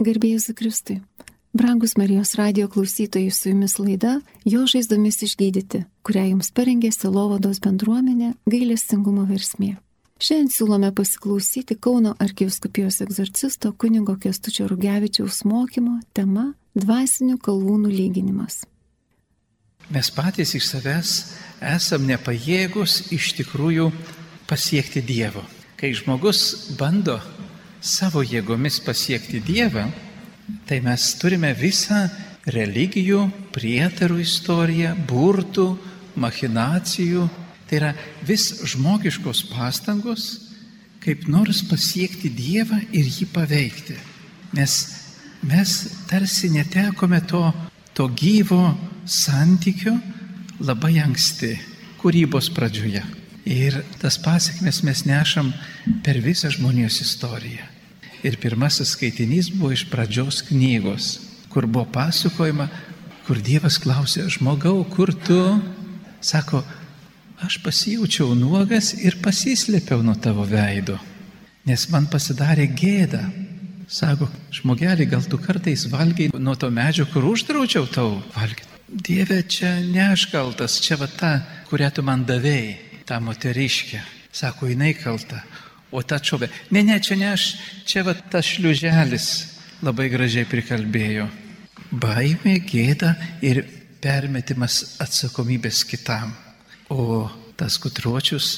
Garbėjus Kristui. Brangus Marijos radio klausytojai su jumis laida Jo žaizdomis išgydyti, kurią jums parengė Silovados bendruomenė gailestingumo versmė. Šiandien siūlome pasiklausyti Kauno arkiviskupijos egzorcisto kunigo Kestučio Rugevičiaus mokymo tema Dvasinių kalvūnų lyginimas. Mes patys iš savęs esam nepajėgus iš tikrųjų pasiekti Dievo. Kai žmogus bando savo jėgomis pasiekti Dievą, tai mes turime visą religijų, prietarų istoriją, burtų, machinacijų. Tai yra vis žmogiškos pastangos, kaip nors pasiekti Dievą ir jį paveikti. Nes mes tarsi netekome to, to gyvo santykio labai anksti, kūrybos pradžioje. Ir tas pasiekmes mes nešam per visą žmonijos istoriją. Ir pirmasis skaitinys buvo iš pradžios knygos, kur buvo pasakojama, kur Dievas klausė žmogau, kur tu, sako, aš pasijaučiau nuogas ir pasislėpiau nuo tavo veido, nes man pasidarė gėda. Sako, žmogelį, gal tu kartais valgiai nuo to medžio, kur uždraučiau tau valgyti. Dieve, čia ne aš kaltas, čia va ta, kurią tu man davėjai, ta moteriškė. Sako, jinai kalta. O ta čiovė, ne, ne, čia ne aš, čia va tas šliuželis labai gražiai prikalbėjo. Baimė, gėda ir permetimas atsakomybės kitam. O tas gudruočius,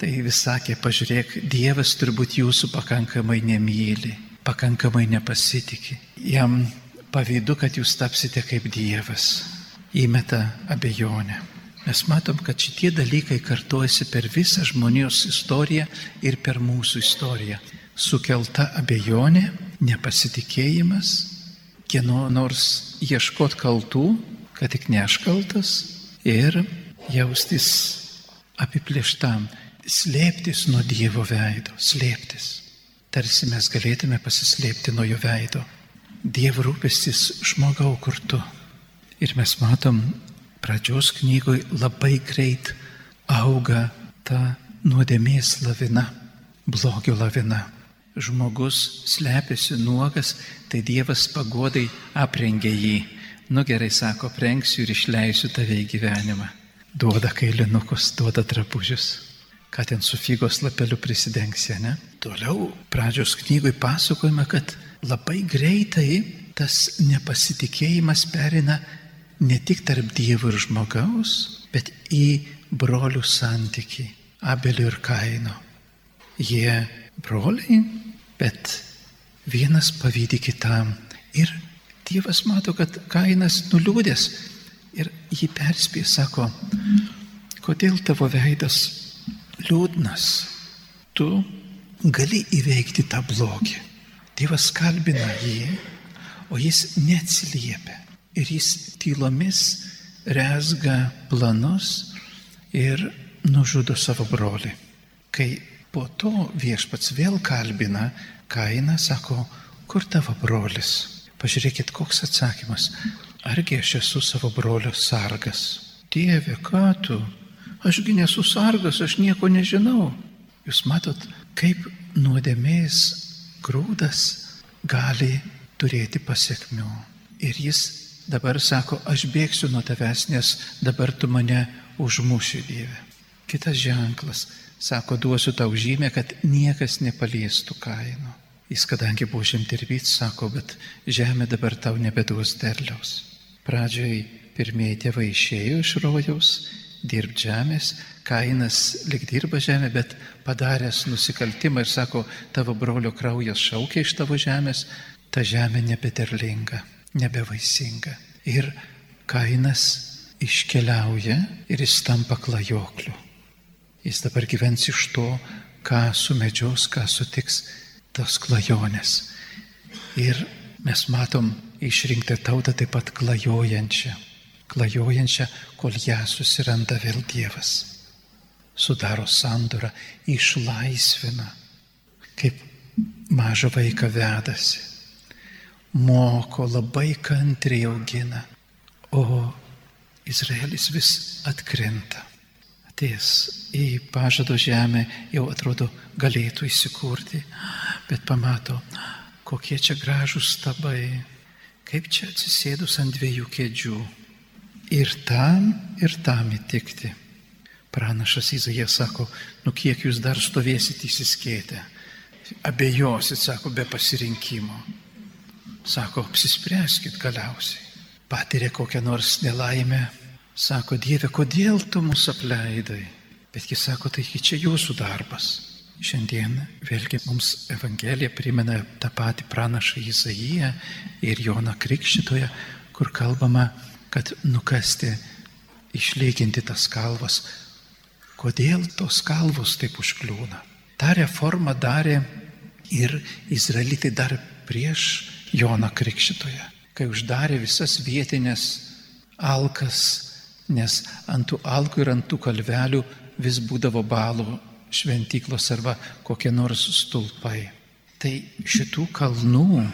tai vis sakė, pažiūrėk, Dievas turbūt jūsų pakankamai nemyli, pakankamai nepasitikė. Jam pavydu, kad jūs tapsite kaip Dievas. Įmeta abejonę. Mes matom, kad šitie dalykai kartuojasi per visą žmonijos istoriją ir per mūsų istoriją. Sukelta abejonė, nepasitikėjimas, kieno nors ieškot kaltų, kad tik ne aš kaltas ir jaustis apiplėštam, slėptis nuo Dievo veido, slėptis. Tarsi mes galėtume pasislėpti nuo jo veido. Dievo rūpestis žmogau kur tu. Ir mes matom pradžios knygoje labai greit auga ta nuodėmės lavina, blogio lavina. Žmogus slepiasi nuogas, tai Dievas pagodai aprengia jį. Nu gerai, sako, prengsiu ir išleisiu tave į gyvenimą. Duoda kailinukus, duoda drabužius. Ką ten su figos lapeliu prisidengsi, ne? Toliau pradžios knygui pasakojama, kad labai greitai tas nepasitikėjimas perina ne tik tarp Dievo ir žmogaus, bet į brolių santyki, Abelio ir Kaino. Jie broliai, bet vienas pavydė kitam. Ir Dievas mato, kad Kainas nuliūdęs ir jį perspėja, sako, kodėl tavo veidas liūdnas, tu gali įveikti tą blogį. Dievas kalbina jį, o jis neatsiliepia ir jis tylomis rezga planus ir nužudo savo brolį. Kai po to viešpats vėl kalbina Kainą, sako, kur tavo brolis? Pažiūrėkit, koks atsakymas. Argi aš esu savo brolio sargas? Dieve, ką tu? Ašgi nesu sargas, aš nieko nežinau. Jūs matot, kaip nuodėmės grūdas gali turėti pasiekmių. Ir jis Dabar sako, aš bėgsiu nuo tavęs, nes dabar tu mane užmuši Dieve. Kitas ženklas, sako, duosiu tau žymę, kad niekas nepaliestų kaino. Jis kadangi buvo žemdirbys, sako, bet žemė dabar tau nebeduos derliaus. Pradžioj pirmieji tėvai išėjo iš rojaus, dirbti žemės, kainas lik dirba žemė, bet padaręs nusikaltimą ir sako, tavo brolio kraujas šaukia iš tavo žemės, ta žemė nebederlinga nebevaisinga. Ir kainas iškeliauja ir jis tampa klajokliu. Jis dabar gyvens iš to, ką sumedžios, ką sutiks tos klajonės. Ir mes matom išrinktą tautą taip pat klajojančią. Klajojančią, kol ją susiranda vėl Dievas. Sudaro sandorą, išlaisvina, kaip mažą vaiką vedasi moko, labai kantriai augina, o Izraelis vis atkrenta. Atėjęs į pažado žemę jau atrodo galėtų įsikurti, bet pamato, kokie čia gražūs stabai, kaip čia atsisėdus ant dviejų kėdžių. Ir tam, ir tam įtikti. Pranašas Izaija sako, nu kiek jūs dar stovėsit įsiskėtę. Abejosit, sako, be pasirinkimo. Sako, apsispręskit galiausiai. Patiria kokią nors nelaimę. Sako, Dieve, kodėl tu mus apleidai? Bet jis sako, tai čia jūsų darbas. Šiandien vėlgi mums Evangelija primena tą patį pranašą Izaiją ir Joną Krikščitoje, kur kalbama, kad nukasti, išlyginti tas kalvas. Kodėl tos kalvos taip užkliūna? Ta reforma darė ir izraelitai dar prieš Joną Krikščitoje, kai uždarė visas vietinės alkas, nes ant tų alkų ir ant tų kalvelių vis būdavo balų šventyklos arba kokie nors stulpai. Tai šitų kalnų,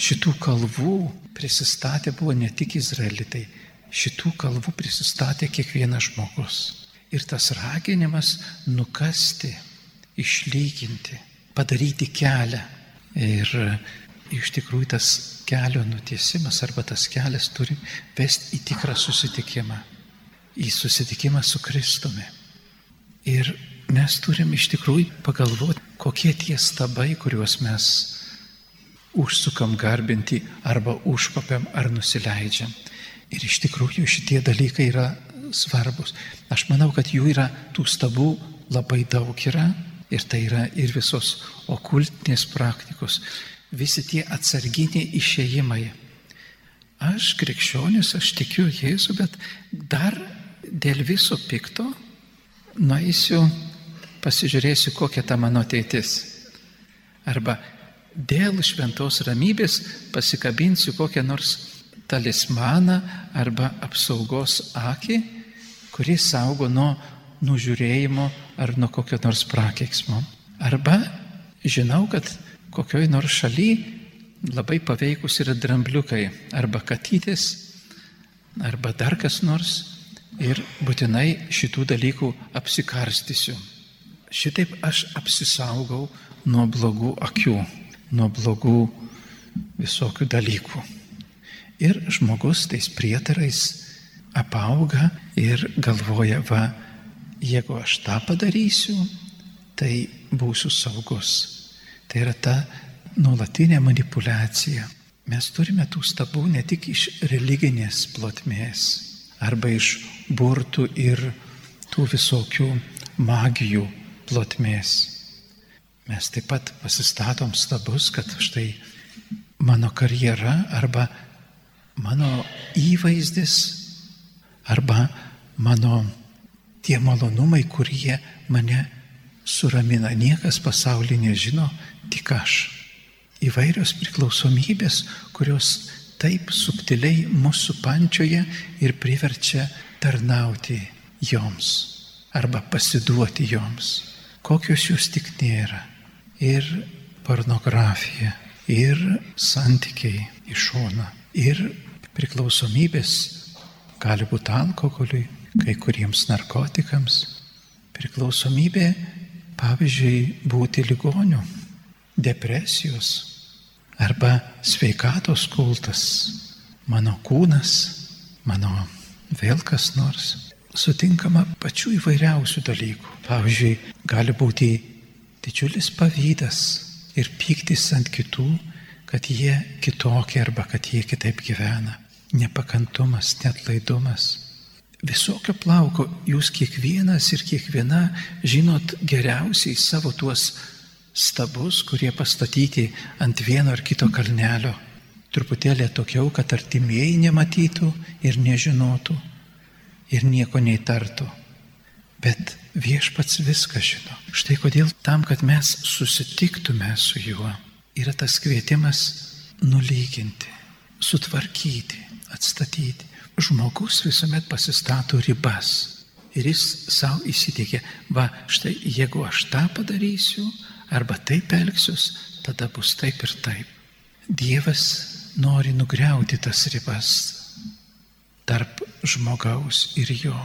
šitų kalvų prisistatė buvo ne tik izraelitai, šitų kalvų prisistatė kiekvienas žmogus. Ir tas raginimas nukasti, išlyginti, padaryti kelią. Ir iš tikrųjų tas kelio nutiesimas arba tas kelias turi vesti į tikrą susitikimą, į susitikimą su Kristumi. Ir mes turim iš tikrųjų pagalvoti, kokie tie stabai, kuriuos mes užsukam garbinti arba užkopiam ar nusileidžiam. Ir iš tikrųjų šitie dalykai yra svarbus. Aš manau, kad jų yra tų stabų labai daug yra ir tai yra ir visos okultinės praktikos, visi tie atsarginiai išėjimai. Aš krikščionis, aš tikiu Jėzų, bet dar dėl viso pikto nueisiu pasižiūrėsiu, kokia ta mano ateitis. Arba dėl šventos ramybės pasikabinsiu kokią nors talismaną arba apsaugos akį, kuris saugo nuo nužiūrėjimo ar nuo kokio nors prakeiksmo. Arba žinau, kad kokioj nors šaly labai paveikus yra drambliukai arba katytis, arba dar kas nors ir būtinai šitų dalykų apsikarstysiu. Šitaip aš apsisaugau nuo blogų akių, nuo blogų visokių dalykų. Ir žmogus tais prietarais apauga ir galvoja, va, jeigu aš tą padarysiu, tai būsiu saugus. Tai yra ta nuolatinė manipulacija. Mes turime tų stabų ne tik iš religinės plotmės arba iš burtų ir tų visokių magijų plotmės. Mes taip pat pasistatom stabus, kad štai mano karjera arba mano įvaizdis arba mano tie malonumai, kurie mane suramina. Niekas pasaulyje nežino, tik aš. Įvairios priklausomybės, kurios taip subtiliai mūsų pančioje ir priverčia tarnauti joms arba pasiduoti joms kokios jūs tik nėra. Ir pornografija, ir santykiai iš šona, ir priklausomybės gali būti alkoholiui, kai kuriems narkotikams. Priklausomybė, pavyzdžiui, būti ligoniu, depresijos arba sveikatos kultas, mano kūnas, mano vėl kas nors sutinkama pačių įvairiausių dalykų. Pavyzdžiui, gali būti didžiulis pavydas ir pyktis ant kitų, kad jie kitokie arba kad jie kitaip gyvena. Nepakantumas, net laidumas. Visokio plauko jūs kiekvienas ir kiekviena žinot geriausiai savo tuos stabus, kurie pastatyti ant vieno ar kito kalnelio. Truputėlį tokiau, kad artimieji nematytų ir nežinotų ir nieko neįtartų. Bet viešpats viską žino. Štai kodėl tam, kad mes susitiktume su juo, yra tas kvietimas nulyginti, sutvarkyti, atstatyti. Žmogus visuomet pasistato ribas ir jis savo įsitikė, va štai jeigu aš tą padarysiu arba taip elgsius, tada bus taip ir taip. Dievas nori nugriauti tas ribas, tarp žmogaus ir jo,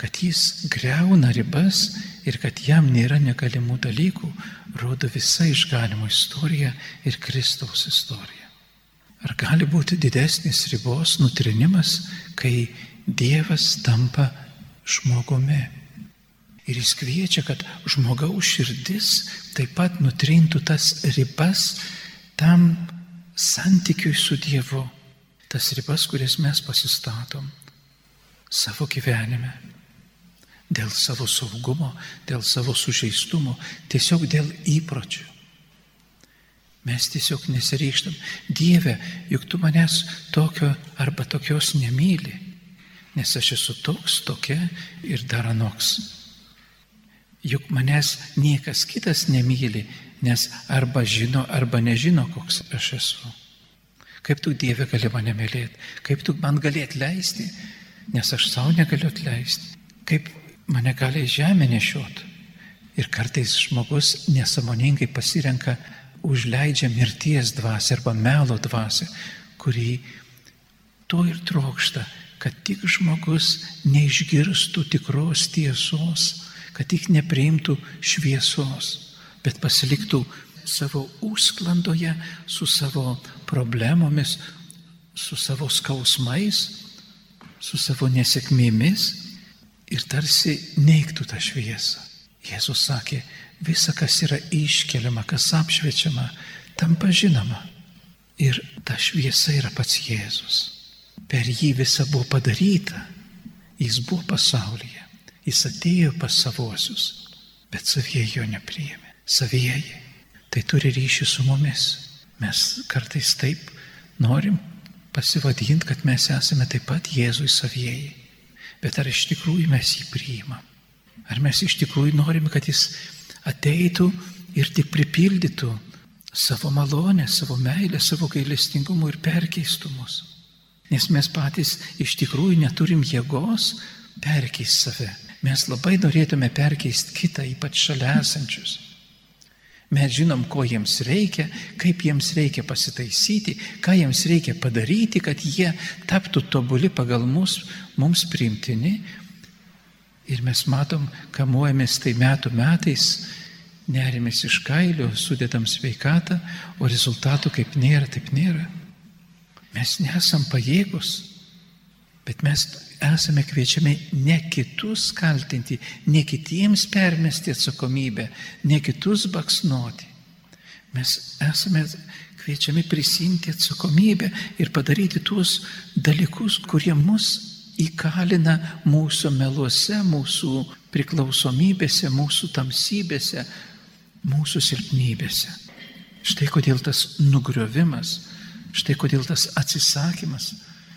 kad jis greuna ribas ir kad jam nėra negalimų dalykų, rodo visa išganimo istorija ir Kristaus istorija. Ar gali būti didesnis ribos nutrinimas, kai Dievas tampa žmogumi? Ir jis kviečia, kad žmogaus širdis taip pat nutrintų tas ribas tam santykiui su Dievu. Tas ribas, kurias mes pasistatom savo gyvenime dėl savo saugumo, dėl savo sužeistumo, tiesiog dėl įpročių. Mes tiesiog nesiryštam. Dieve, juk tu manęs tokio arba tokios nemyli, nes aš esu toks, tokia ir dar anoks. Juk manęs niekas kitas nemyli, nes arba žino, arba nežino, koks aš esu. Kaip tu Dieve gali mane mylėti, kaip tu man gali atleisti, nes aš savo negaliu atleisti. Kaip mane gali žemė nešiot. Ir kartais žmogus nesamoningai pasirenka, užleidžia mirties dvasę arba melo dvasę, kurį to ir trokšta, kad tik žmogus neišgirstų tikros tiesos, kad tik nepriimtų šviesos, bet pasiliktų savo užsklandoje su savo problemomis, su savo skausmais, su savo nesėkmėmis ir tarsi neiktų tą šviesą. Jėzus sakė, visa, kas yra iškeliama, kas apšviečiama, tampa žinoma. Ir ta šviesa yra pats Jėzus. Per jį visa buvo padaryta. Jis buvo pasaulyje. Jis atėjo pas savosius, bet savieji jo nepriėmė. Savieji. Tai turi ryšį su mumis. Mes kartais taip norim pasivadinti, kad mes esame taip pat Jėzui savieji. Bet ar iš tikrųjų mes jį priimam? Ar mes iš tikrųjų norime, kad jis ateitų ir tik pripildytų savo malonę, savo meilę, savo gailestingumą ir perkeistų mus? Nes mes patys iš tikrųjų neturim jėgos perkeisti save. Mes labai norėtume perkeisti kitą, ypač šalia esančius. Mes žinom, ko jiems reikia, kaip jiems reikia pasitaisyti, ką jiems reikia padaryti, kad jie taptų tobuli pagal mus, mums priimtini. Ir mes matom, kamuojamės tai metų metais, nerimės iš kailio, sudėdam sveikatą, o rezultatų kaip nėra, taip nėra. Mes nesam pajėgus, bet mes esame kviečiami ne kitus kaltinti, ne kitiems permesti atsakomybę, ne kitus baksnuoti. Mes esame kviečiami prisimti atsakomybę ir padaryti tuos dalykus, kurie mus įkalina mūsų meluose, mūsų priklausomybėse, mūsų tamsybėse, mūsų silpnybėse. Štai kodėl tas nugriovimas, štai kodėl tas atsisakymas,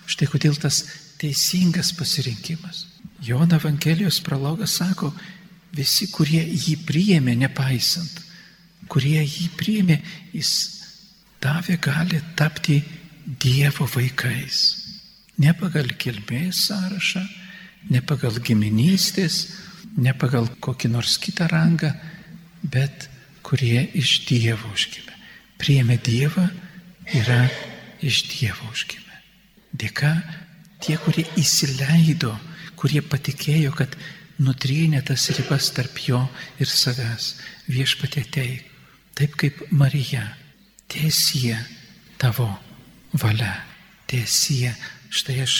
štai kodėl tas teisingas pasirinkimas. Jono Evangelijos prologas sako, visi, kurie jį priėmė, nepaisant, kurie jį priėmė, jis davė gali tapti Dievo vaikais. Ne pagal kilmės sąrašą, ne pagal giminystės, ne pagal kokį nors kitą rangą, bet kurie iš Dievo užgimė. Priėmė Dievą yra iš Dievo užgimė. Dėka tie, kurie įsileido, kurie patikėjo, kad nutrynė tas ribas tarp jo ir savęs, viešpatė teik, taip kaip Marija, tiesie tavo valia, tiesie, štai aš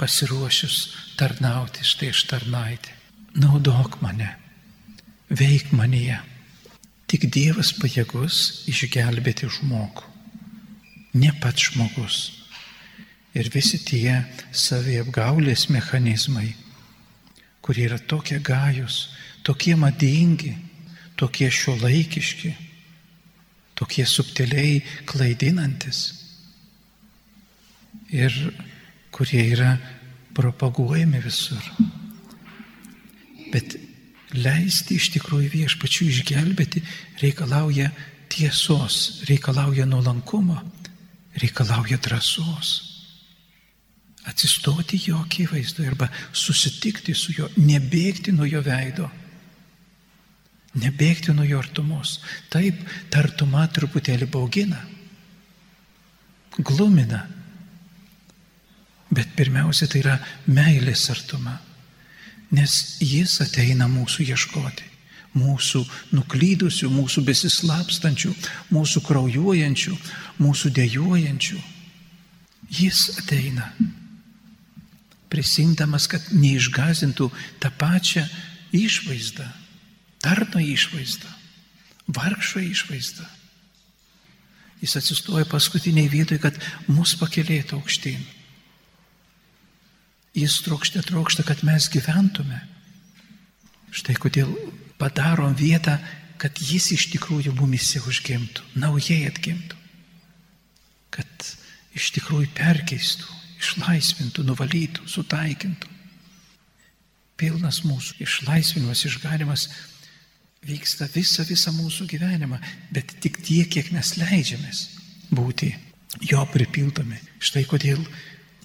pasiruošęs tarnauti, štai aš tarnaitė. Naudok mane, veik manyje. Tik Dievas pajėgus išgelbėti žmogų, ne pats žmogus ir visi tie saviapgaulės mechanizmai, kurie yra tokie gajus, tokie madingi, tokie šiuolaikiški, tokie subtiliai klaidinantis ir kurie yra propaguojami visur. Bet leisti iš tikrųjų viešpačių išgelbėti reikalauja tiesos, reikalauja nuolankumo, reikalauja drąsos atsistoti jo akivaizdoje arba susitikti su juo, nebėgti nuo jo veido, nebėgti nuo jo artumos. Taip, ta artuma truputėlį baugina, glumina, bet pirmiausia tai yra meilės artuma, nes jis ateina mūsų ieškoti. mūsų nuklydusių, mūsų besislapstančių, mūsų kraujuojančių, mūsų dėjuojančių. Jis ateina, prisimdamas, kad neišgazintų tą pačią išvaizdą, tarno išvaizdą, vargšo išvaizdą. Jis atsistoja paskutiniai vietoj, kad mus pakelėtų aukštyn. Jis trokšta, trokšta, kad mes gyventume. Štai kodėl padarom vietą, kad jis iš tikrųjų mumise užgimtų, naujai atgimtų. Kad iš tikrųjų perkeistų, išlaisvintų, nuvalytų, sutaikintų. Pilnas mūsų išlaisvinimas, išganimas vyksta visą, visą mūsų gyvenimą, bet tik tiek, kiek mes leidžiamės būti jo pripildomi. Štai kodėl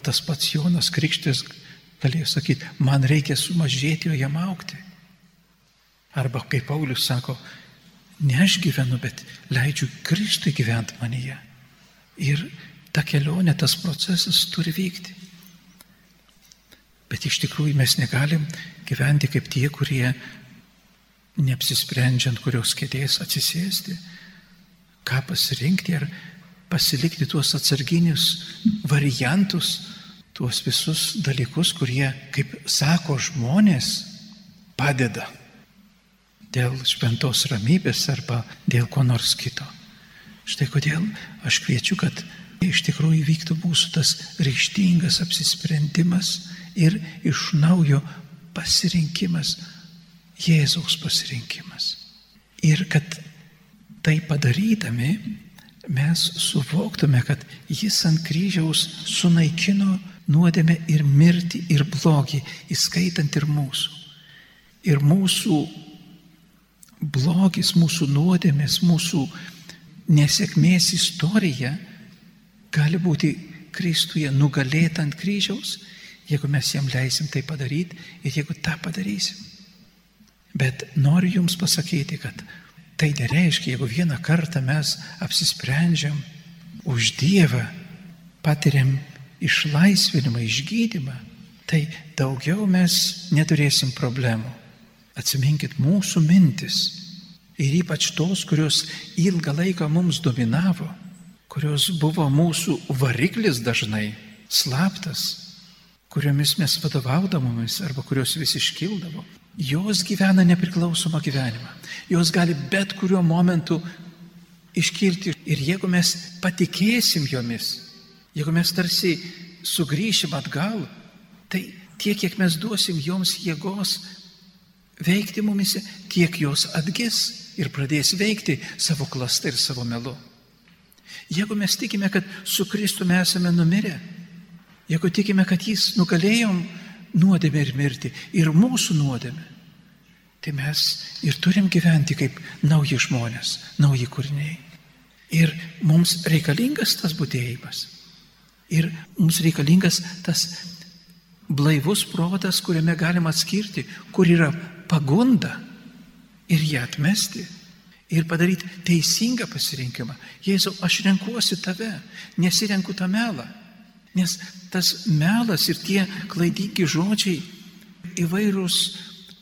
tas pats Jonas Krikštis galėjo sakyti, man reikia sumažėti, o jam aukti. Arba kaip Paulius sako, ne aš gyvenu, bet leidžiu Kristui gyventi manyje. Ir ta kelionė, tas procesas turi vykti. Bet iš tikrųjų mes negalim gyventi kaip tie, kurie neapsisprendžiant, kurios kėdės atsisėsti, ką pasirinkti ar pasilikti tuos atsarginius variantus, tuos visus dalykus, kurie, kaip sako žmonės, padeda dėl šventos ramybės arba dėl ko nors kito. Štai kodėl aš kviečiu, kad iš tikrųjų vyktų mūsų tas ryštingas apsisprendimas ir iš naujo pasirinkimas Jėzaus pasirinkimas. Ir kad tai padarydami mes suvoktume, kad jis ant kryžiaus sunaikino nuodėmę ir mirtį ir blogį, įskaitant ir mūsų. Ir mūsų blogis, mūsų nuodėmės, mūsų nesėkmės istorija gali būti Kristuje nugalėta ant kryžiaus, jeigu mes jam leisim tai padaryti ir jeigu tą padarysim. Bet noriu Jums pasakyti, kad tai nereiškia, jeigu vieną kartą mes apsisprendžiam už Dievą, patiriam išlaisvinimą, išgydymą, tai daugiau mes neturėsim problemų. Atsiminkit mūsų mintis ir ypač tos, kurios ilgą laiką mums dominavo, kurios buvo mūsų variklis dažnai, slaptas, kuriomis mes vadovaudamomis arba kurios vis iškildavo jos gyvena nepriklausomą gyvenimą. Jos gali bet kuriuo momentu iškilti. Ir jeigu mes patikėsim jomis, jeigu mes tarsi sugrįšim atgal, tai tiek, kiek mes duosim joms jėgos veikti mumise, tiek jos atgis ir pradės veikti savo klastą ir savo melu. Jeigu mes tikime, kad su Kristumi esame numirę, jeigu tikime, kad jis nugalėjom nuodėmę ir mirtį, ir mūsų nuodėmę, tai mes ir turim gyventi kaip nauji žmonės, nauji kūriniai. Ir mums reikalingas tas būdėjimas. Ir mums reikalingas tas blaivus protas, kuriame galima atskirti, kur yra pagunda ir ją atmesti. Ir padaryti teisingą pasirinkimą. Jėzau, aš renkuosi tave, nesirenku tą melą. Nes tas melas ir tie klaidingi žodžiai, įvairūs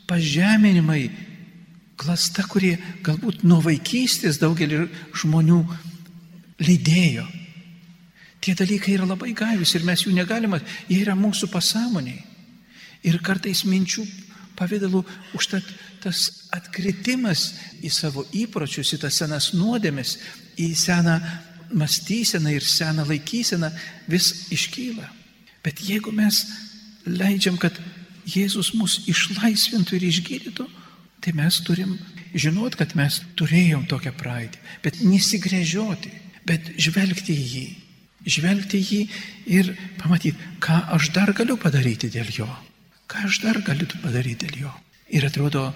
pažeminimai, klasta, kurie galbūt nuo vaikystės daugelį žmonių lydėjo. Tie dalykai yra labai gaius ir mes jų negalime, jie yra mūsų pasąmoniai. Ir kartais minčių pavydalu užtat tas atkritimas į savo įpročius, į tas senas nuodėmes, į seną mąstyseną ir seną laikyseną vis iškyla. Bet jeigu mes leidžiam, kad Jėzus mus išlaisvintų ir išgydytų, tai mes turim žinot, kad mes turėjom tokią praeitį, bet nesigrėžioti, bet žvelgti į jį. Žvelgti jį ir pamatyti, ką aš dar galiu padaryti dėl jo. Ką aš dar galiu padaryti dėl jo. Ir atrodo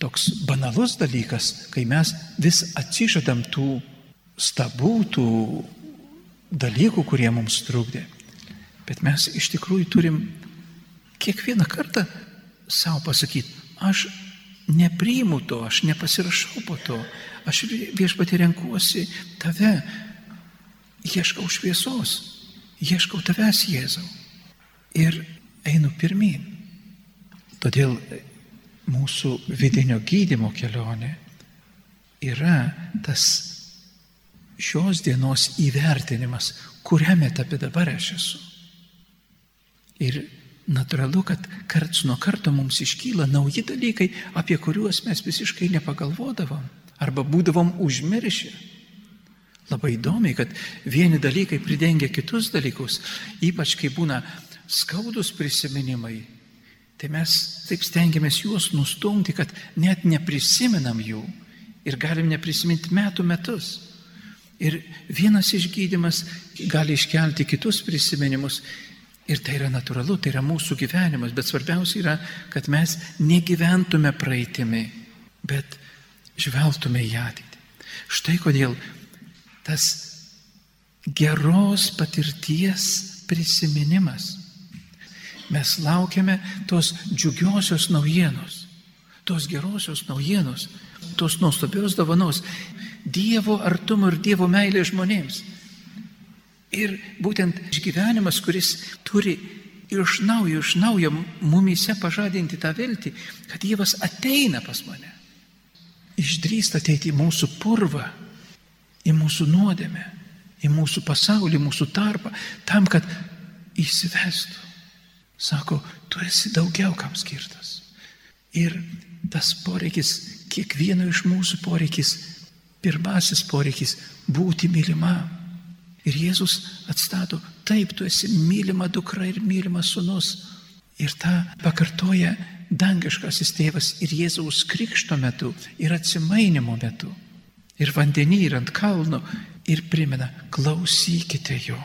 toks banalus dalykas, kai mes vis atsižadam tų stabų, tų dalykų, kurie mums trukdė. Bet mes iš tikrųjų turim kiekvieną kartą savo pasakyti, aš nepriimu to, aš nepasirašau po to, aš viešpatį renkuosi tave, ieškau šviesos, ieškau tavęs Jėzau ir einu pirmin. Todėl mūsų vidinio gydimo kelionė yra tas šios dienos įvertinimas, kuriame etape dabar aš esu. Ir natūralu, kad karts nuo karto mums iškyla nauji dalykai, apie kuriuos mes visiškai nepagalvodavom arba būdavom užmiršę. Labai įdomiai, kad vieni dalykai pridengia kitus dalykus, ypač kai būna skaudus prisiminimai, tai mes taip stengiamės juos nustumti, kad net neprisimenam jų ir galim neprisiminti metų metus. Ir vienas išgydymas gali iškelti kitus prisiminimus. Ir tai yra natūralu, tai yra mūsų gyvenimas, bet svarbiausia yra, kad mes negyventume praeitimi, bet žvelgtume į ateitį. Štai kodėl tas geros patirties prisiminimas. Mes laukiame tos džiugiosios naujienos, tos gerosios naujienos, tos nuostabios dovanos. Dievo artumo ir Dievo meilė žmonėms. Ir būtent išgyvenimas, kuris turi iš naujo, iš naujo mumise pažadinti tą viltį, kad Dievas ateina pas mane. Išdrįsta ateiti į mūsų purvą, į mūsų nuodėmę, į mūsų pasaulį, mūsų tarpą, tam, kad įsivestų. Sako, tu esi daugiau kam skirtas. Ir tas poreikis, kiekvieno iš mūsų poreikis pirmasis poreikis - būti mylimam. Ir Jėzus atstato, taip, tu esi mylima dukra ir mylimas sunus. Ir tą pakartoja dangiškasis tėvas ir Jėzaus krikšto metu, ir atsimainimo metu, ir vandenį, ir ant kalno, ir primena, klausykite jo,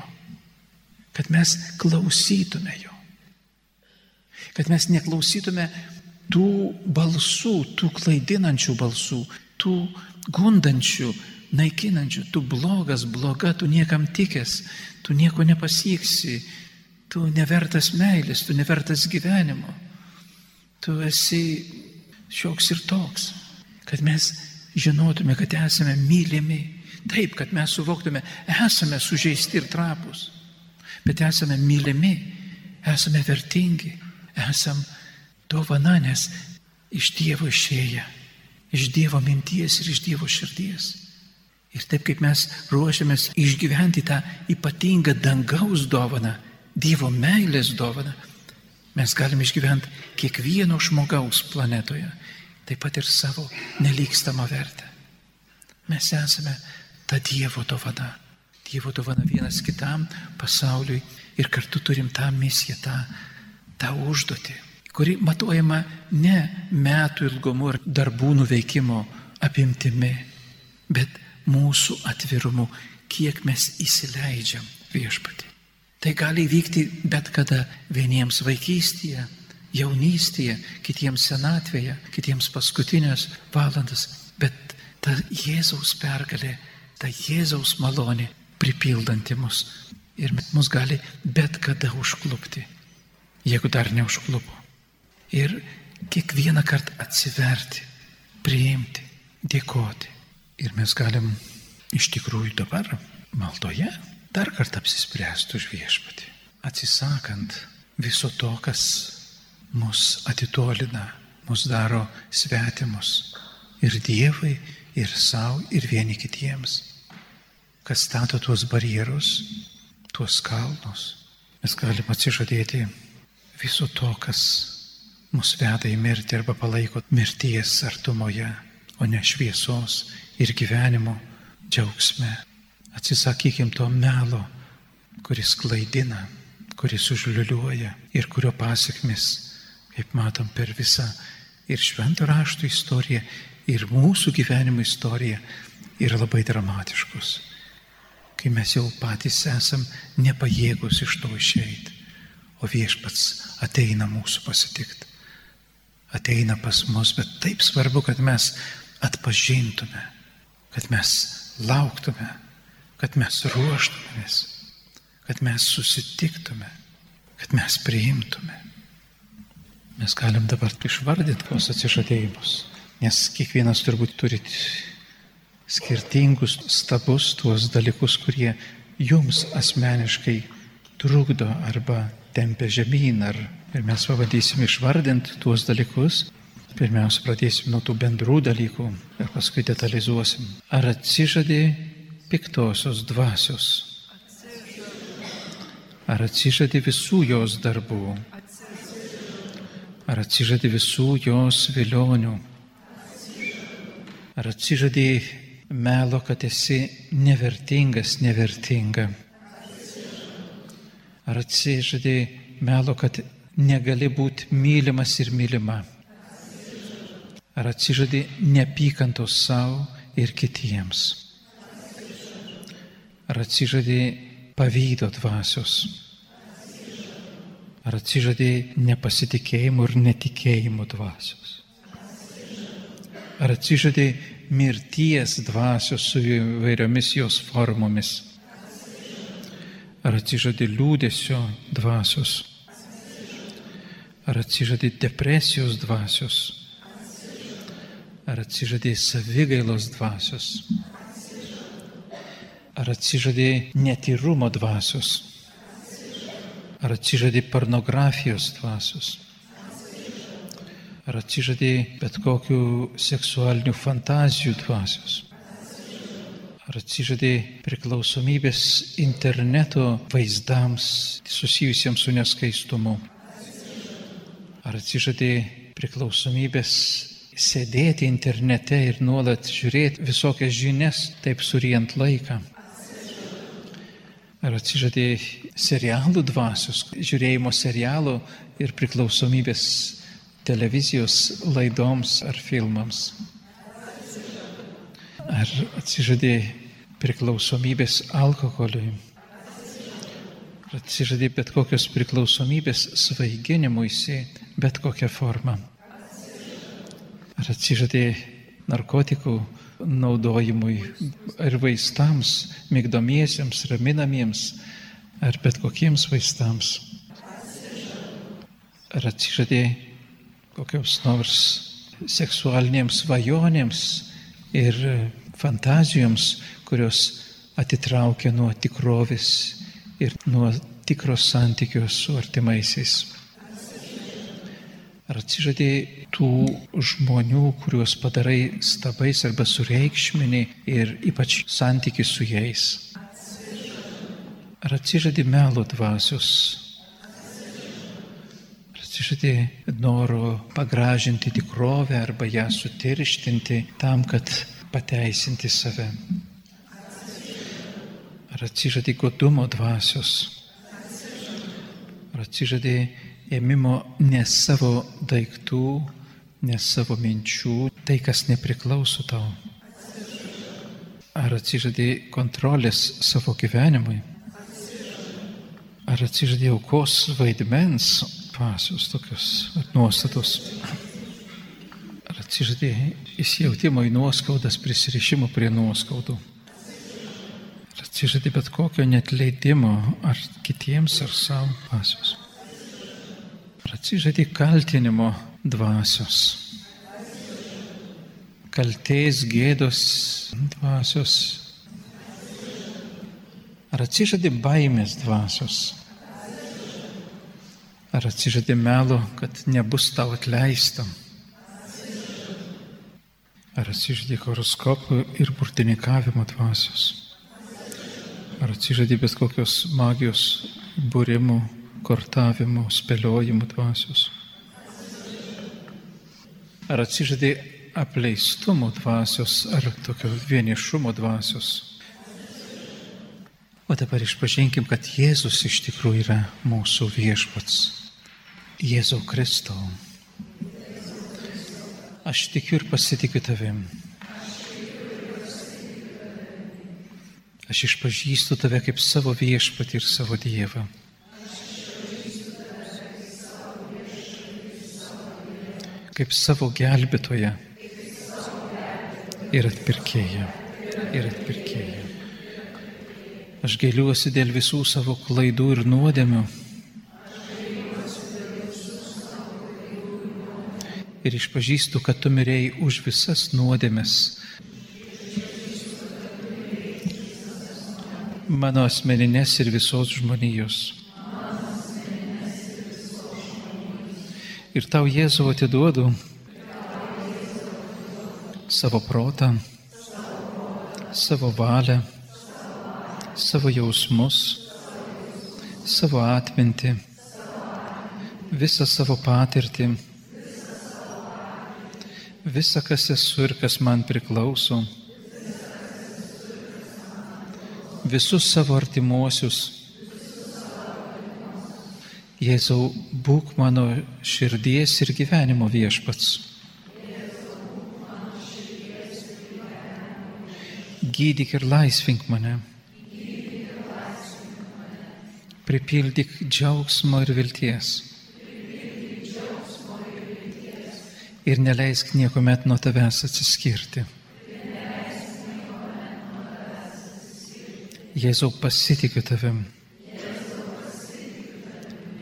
kad mes klausytume jo, kad mes neklausytume tų balsų, tų klaidinančių balsų, tų gundančių, naikinančių, tu blogas, bloga, tu niekam tikęs, tu nieko nepasieksi, tu nevertas meilės, tu nevertas gyvenimo, tu esi šioks ir toks, kad mes žinotume, kad esame mylimi, taip, kad mes suvoktume, esame sužeisti ir trapus, bet esame mylimi, esame vertingi, esame dovana, nes iš Dievo išėję iš Dievo minties ir iš Dievo širdies. Ir taip kaip mes ruošiamės išgyventi tą ypatingą dangaus dovaną, Dievo meilės dovaną, mes galime išgyventi kiekvieno žmogaus planetoje, taip pat ir savo nelikstamą vertę. Mes esame ta Dievo dovana. Dievo dovana vienas kitam pasauliui ir kartu turim tą misiją, tą, tą užduotį kuri matuojama ne metų ilgumu ir darbų nuveikimo apimtimi, bet mūsų atvirumu, kiek mes įsileidžiam viešpatį. Tai gali vykti bet kada vieniems vaikystėje, jaunystėje, kitiems senatvėje, kitiems paskutinės valandas, bet ta Jėzaus pergalė, ta Jėzaus malonė pripildanti mus ir mus gali bet kada užklupti, jeigu dar neužklupo ir kiekvieną kartą atsiverti, priimti, dėkoti. Ir mes galim iš tikrųjų dabar maldoje dar kartą apsispręsti už viešpatį, atsisakant viso to, kas mus atitolina, mus daro svetimus ir Dievui, ir savo, ir vieni kitiems, kas stato tuos barjerus, tuos kalnus. Mes galim atsižadėti viso to, kas mus veda į mirtį arba palaiko mirties artumoje, o ne šviesos ir gyvenimo džiaugsme. Atsisakykim to melo, kuris klaidina, kuris užliuliuoja ir kurio pasiekmes, kaip matom per visą ir švento rašto istoriją, ir mūsų gyvenimo istoriją, yra labai dramatiškus. Kai mes jau patys esam nepajėgus iš to išeiti, o viešpats ateina mūsų pasitikti ateina pas mus, bet taip svarbu, kad mes atpažintume, kad mes lauktume, kad mes ruoštumėmės, kad mes susitiktume, kad mes priimtume. Mes galim dabar išvardinti tuos atsižadėjimus, nes kiekvienas turbūt turi skirtingus stabus, tuos dalykus, kurie jums asmeniškai trukdo arba tempia žemyn ar Ir mes pabandysim išvardinti tuos dalykus Pirmiausia, pradėsim nuo tų bendrų dalykų ir paskui detalizuosim. Ar atsižadė piktosios dvasios? Ar atsižadė visų jos darbų? Ar atsižadė visų jos vilionių? Ar atsižadė melo, kad esi nevertingas, nevertinga? Ar atsižadė melo, kad negali būti mylimas ir mylima? Ar atsižadė neapykantos savo ir kitiems? Ar atsižadė pavydo dvasios? Ar atsižadė nepasitikėjimo ir netikėjimo dvasios? Ar atsižadė mirties dvasios su įvairiomis jos formomis? Ar atsižadė liūdėsio dvasios? Ar atsižadė depresijos dvasios? Ar atsižadė savigailos dvasios? Ar atsižadė netyrumo dvasios? Ar atsižadė pornografijos dvasios? Ar atsižadė bet kokių seksualinių fantazijų dvasios? Ar atsižadė priklausomybės interneto vaizdams susijusiems su neskaistumu? Ar atsižadė priklausomybės sėdėti internete ir nuolat žiūrėti visokias žinias, taip surijant laiką? Ar atsižadė serialų dvasios, žiūrėjimo serialų ir priklausomybės televizijos laidoms ar filmams? Ar atsižadė priklausomybės alkoholiui? Ar atsižadė bet kokios priklausomybės svaiginimuisi, bet kokią formą? Ar atsižadė narkotikų naudojimui ir vaistams, mygdomiesiems, raminamiems, ar bet kokiems vaistams? Ar atsižadė kokiams nors seksualinėms svajonėms ir fantazijoms, kurios atitraukia nuo tikrovės ir nuo tikros santykios su artimaisiais. Ar atsižadė tų žmonių, kuriuos padarai stabais arba sureikšmini ir ypač santykių su jais? Ar atsižadė melo dvasios, atsižadė noro pagražinti tikrovę arba ją sutirštinti tam, kad pateisinti save. Ar atsižadė godumo dvasios? Ar atsižadė ėmimo ne savo daiktų, ne savo minčių, tai kas nepriklauso tau? Ar atsižadė kontrolės savo gyvenimui? Ar atsižadė aukos vaidmens dvasios tokios nuostatos. Ar atsižadėjai įsijautimo į nuoskaudas, prisirišimo prie nuoskaudų. Ar atsižadėjai bet kokio netleidimo ar kitiems ar savo dvasios. Ar atsižadėjai kaltinimo dvasios. Kaltės gėdos dvasios. Ar atsižadėjai baimės dvasios. Ar atsižadė melo, kad nebus tau atleista? Ar atsižadė horoskopų ir burtininkavimo dvasios? Ar atsižadė bet kokios magijos būrimų, kortavimų, spėliojimų dvasios? Ar atsižadė apleistumo dvasios ar tokio vienišumo dvasios? O dabar išpažinkim, kad Jėzus iš tikrųjų yra mūsų viešpats. Jėzau Kristau, aš tikiu ir pasitikiu tavim. Aš išpažįstu tave kaip savo viešpatį ir savo Dievą. Kaip savo gelbėtoją ir atpirkėją. Ir atpirkėją. Aš gailiuosi dėl visų savo klaidų ir nuodėmių ir išpažįstu, kad tu mirėjai už visas nuodėmes. Mano asmeninės ir visos žmonijos. Ir tau Jėzau atiduodu savo protą, savo valią, savo jausmus, savo atmintį, visą savo patirtį, visą, kas esu ir kas man priklauso, visus savo artimuosius. Jėzau, būk mano širdies ir gyvenimo viešpats. Gydyk ir laisvink mane. Pripildyk džiaugsmo ir vilties. Ir neleisk niekuomet nuo tavęs atsiskirti. Jėzau, pasitikiu tavim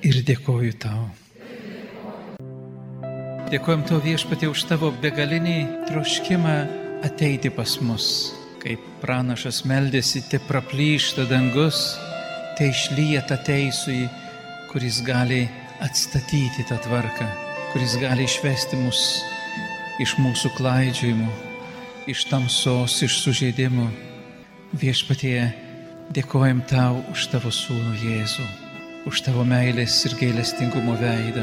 ir dėkoju tau. Dėkojom tau viešpatė už tavo begalinį troškimą ateiti pas mus. Kaip pranašas meldėsi, te praplyšta dangus, te išlyja tą teisui, kuris gali atstatyti tą tvarką, kuris gali išvesti mus iš mūsų klaidžiojimų, iš tamsos, iš sužeidimų. Viešpatie, dėkojom tau už tavo sūnų Jėzų už tavo meilės ir gailestingumo veidą,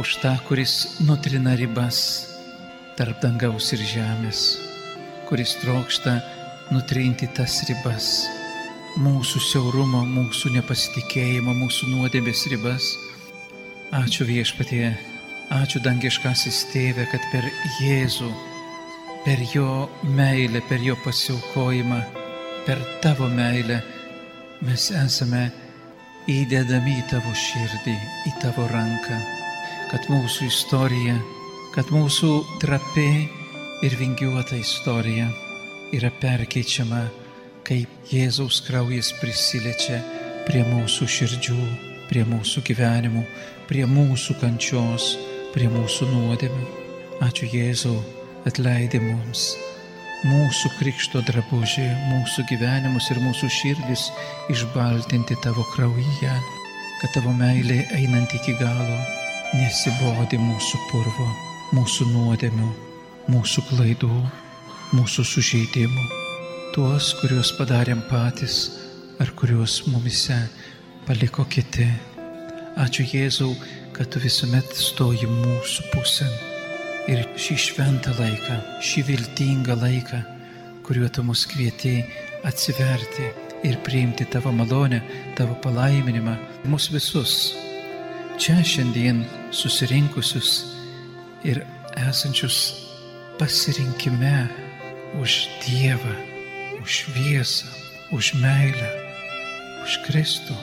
už tą, kuris nutrina ribas tarp dangaus ir žemės, kuris trokšta nutrinti tas ribas, mūsų siaurumo, mūsų nepasitikėjimo, mūsų nuodėmės ribas. Ačiū viešpatie, ačiū dangiškasis tėve, kad per Jėzų, per jo meilę, per jo pasiaukojimą, per tavo meilę mes esame įdedami į tavo širdį, į tavo ranką, kad mūsų istorija, kad mūsų trapi ir vingiuota istorija yra perkeičiama, kaip Jėzaus kraujas prisiliečia prie mūsų širdžių, prie mūsų gyvenimų, prie mūsų kančios, prie mūsų nuodėmių. Ačiū Jėzau, atleidė mums mūsų krikšto drabužį, mūsų gyvenimus ir mūsų širdis išbaltinti tavo kraujyje, kad tavo meilė einant iki galo nesibodi mūsų purvo, mūsų nuodėmių, mūsų klaidų, mūsų sužeidimų, tuos, kuriuos padarėm patys ar kuriuos mumise paliko kiti. Ačiū Jėzau, kad tu visuomet stoji mūsų pusėn ir šį šventą laiką, šį viltingą laiką, kuriuo tu mus kvieti atsiverti ir priimti tavo malonę, tavo palaiminimą, mus visus, čia šiandien susirinkusius ir esančius pasirinkime už Dievą, už šviesą, už meilę, už Kristų.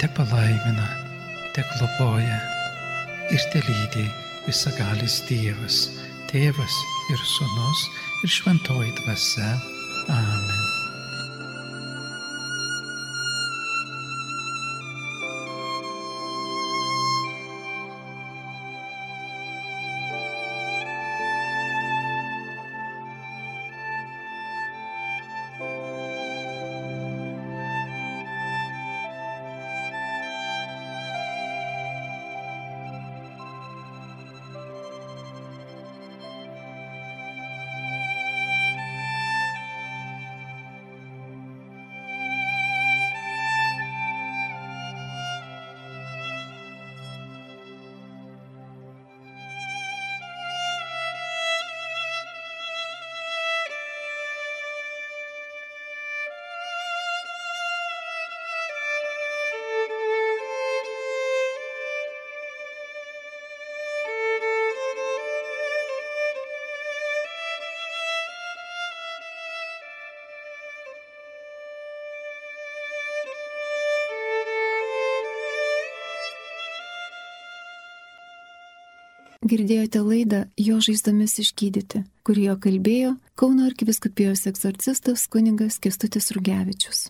Te palaimina, te globoja ir te lydė visagalis Dievas, Tėvas ir Sūnus ir Šventoji Dvasia. Amen. Girdėjote laidą Jo žaizdomis išgydyti, kurioje kalbėjo Kauno arkiviskupijos egzorcistas kuningas Kestutis Rugevičius.